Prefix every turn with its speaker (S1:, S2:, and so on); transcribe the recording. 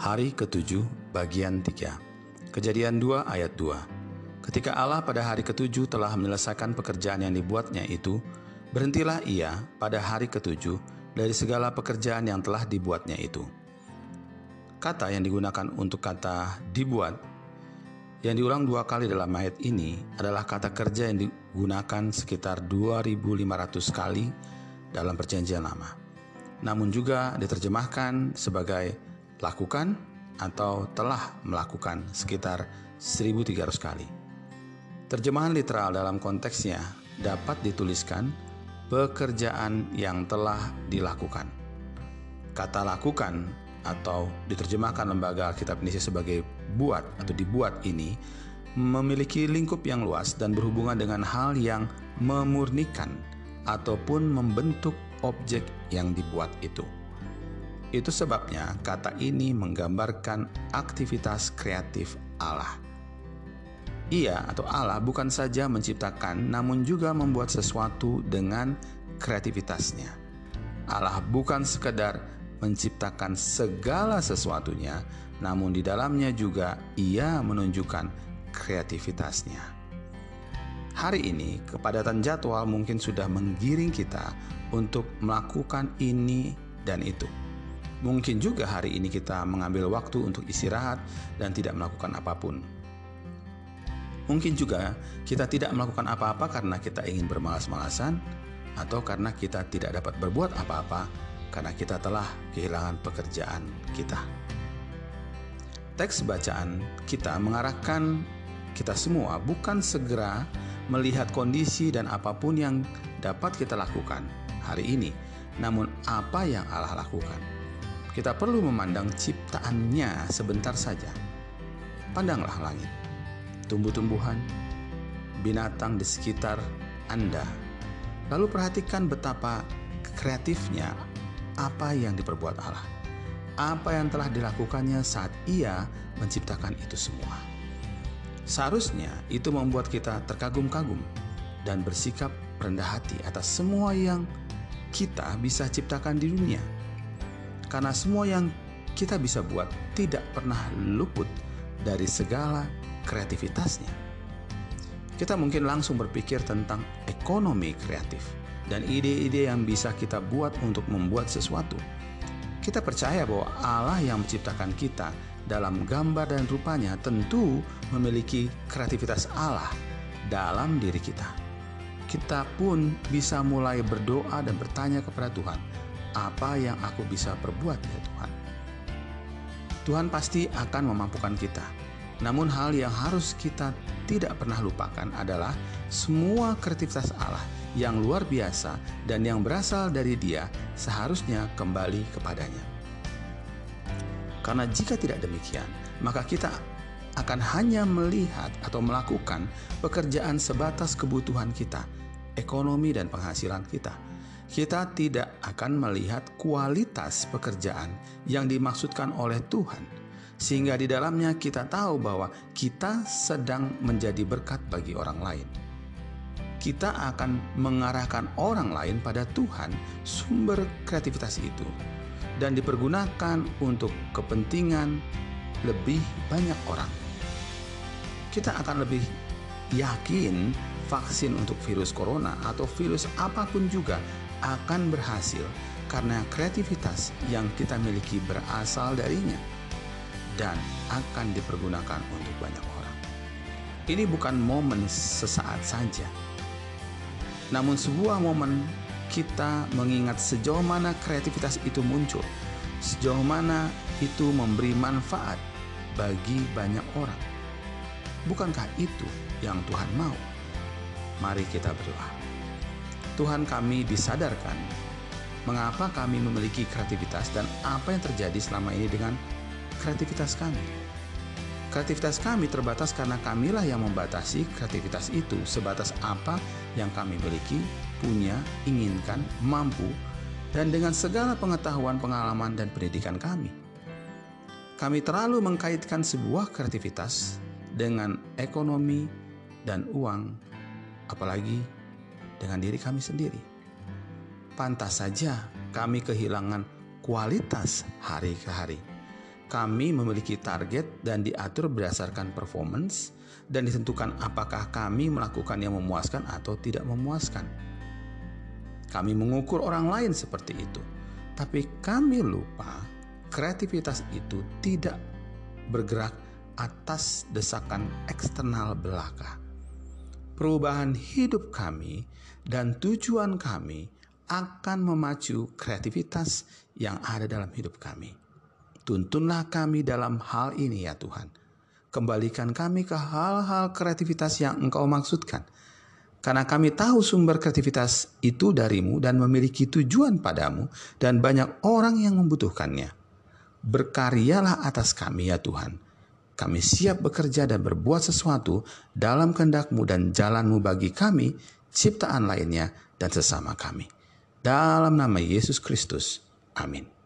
S1: Hari ketujuh bagian 3 Kejadian 2 ayat 2 Ketika Allah pada hari ketujuh telah menyelesaikan pekerjaan yang dibuatnya itu, berhentilah ia pada hari ketujuh dari segala pekerjaan yang telah dibuatnya itu. Kata yang digunakan untuk kata dibuat yang diulang dua kali dalam ayat ini adalah kata kerja yang digunakan sekitar 2500 kali dalam perjanjian lama. Namun juga diterjemahkan sebagai lakukan atau telah melakukan sekitar 1300 kali. Terjemahan literal dalam konteksnya dapat dituliskan pekerjaan yang telah dilakukan. Kata lakukan atau diterjemahkan lembaga Alkitab Indonesia sebagai buat atau dibuat ini memiliki lingkup yang luas dan berhubungan dengan hal yang memurnikan ataupun membentuk objek yang dibuat itu. Itu sebabnya kata ini menggambarkan aktivitas kreatif Allah. Ia atau Allah bukan saja menciptakan, namun juga membuat sesuatu dengan kreativitasnya. Allah bukan sekedar menciptakan segala sesuatunya, namun di dalamnya juga Ia menunjukkan kreativitasnya. Hari ini, kepadatan jadwal mungkin sudah menggiring kita untuk melakukan ini dan itu. Mungkin juga hari ini kita mengambil waktu untuk istirahat dan tidak melakukan apa pun. Mungkin juga kita tidak melakukan apa-apa karena kita ingin bermalas-malasan, atau karena kita tidak dapat berbuat apa-apa karena kita telah kehilangan pekerjaan kita. Teks bacaan kita mengarahkan kita semua bukan segera melihat kondisi dan apa pun yang dapat kita lakukan hari ini, namun apa yang Allah lakukan. Kita perlu memandang ciptaannya sebentar saja. Pandanglah langit, tumbuh-tumbuhan, binatang di sekitar Anda. Lalu perhatikan betapa kreatifnya apa yang diperbuat Allah, apa yang telah dilakukannya saat Ia menciptakan itu semua. Seharusnya itu membuat kita terkagum-kagum dan bersikap rendah hati atas semua yang kita bisa ciptakan di dunia. Karena semua yang kita bisa buat tidak pernah luput dari segala kreativitasnya. Kita mungkin langsung berpikir tentang ekonomi kreatif dan ide-ide yang bisa kita buat untuk membuat sesuatu. Kita percaya bahwa Allah yang menciptakan kita dalam gambar dan rupanya tentu memiliki kreativitas Allah dalam diri kita. Kita pun bisa mulai berdoa dan bertanya kepada Tuhan, apa yang aku bisa perbuat ya Tuhan? Tuhan pasti akan memampukan kita. Namun hal yang harus kita tidak pernah lupakan adalah semua kreativitas Allah yang luar biasa dan yang berasal dari Dia seharusnya kembali kepadanya. Karena jika tidak demikian, maka kita akan hanya melihat atau melakukan pekerjaan sebatas kebutuhan kita, ekonomi dan penghasilan kita. Kita tidak akan melihat kualitas pekerjaan yang dimaksudkan oleh Tuhan, sehingga di dalamnya kita tahu bahwa kita sedang menjadi berkat bagi orang lain kita akan mengarahkan orang lain pada Tuhan, sumber kreativitas itu, dan dipergunakan untuk kepentingan lebih banyak orang. Kita akan lebih yakin vaksin untuk virus corona atau virus apa pun juga akan berhasil karena kreativitas yang kita miliki berasal darinya dan akan dipergunakan untuk banyak orang. Ini bukan momen sesaat saja, namun sebuah momen kita mengingat sejauh mana kreativitas itu muncul, sejauh mana itu memberi manfaat bagi banyak orang. Bukankah itu yang Tuhan mau? Mari kita berdoa. Tuhan kami disadarkan mengapa kami memiliki kreativitas dan apa yang terjadi selama ini dengan kreativitas kami. Kreativitas kami terbatas karena kamilah yang membatasi kreativitas itu sebatas apa yang kami miliki, punya, inginkan, mampu, dan dengan segala pengetahuan, pengalaman, dan pendidikan kami. Kami terlalu mengkaitkan sebuah kreativitas dengan ekonomi dan uang, apalagi dengan diri kami sendiri. Pantas saja kami kehilangan kualitas hari ke hari kami memiliki target dan diatur berdasarkan performance dan ditentukan apakah kami melakukan yang memuaskan atau tidak memuaskan. Kami mengukur orang lain seperti itu, tapi kami lupa kreativitas itu tidak bergerak atas desakan eksternal belaka. Perubahan hidup kami dan tujuan kami akan memacu kreativitas yang ada dalam hidup kami. Tuntunlah kami dalam hal ini ya Tuhan. Kembalikan kami ke hal-hal kreativitas yang Engkau maksudkan. Karena kami tahu sumber kreativitas itu darimu dan memiliki tujuan padamu dan banyak orang yang membutuhkannya. Berkaryalah atas kami ya Tuhan. Kami siap bekerja dan berbuat sesuatu dalam kehendakmu dan jalanmu bagi kami, ciptaan lainnya, dan sesama kami. Dalam nama Yesus Kristus. Amin.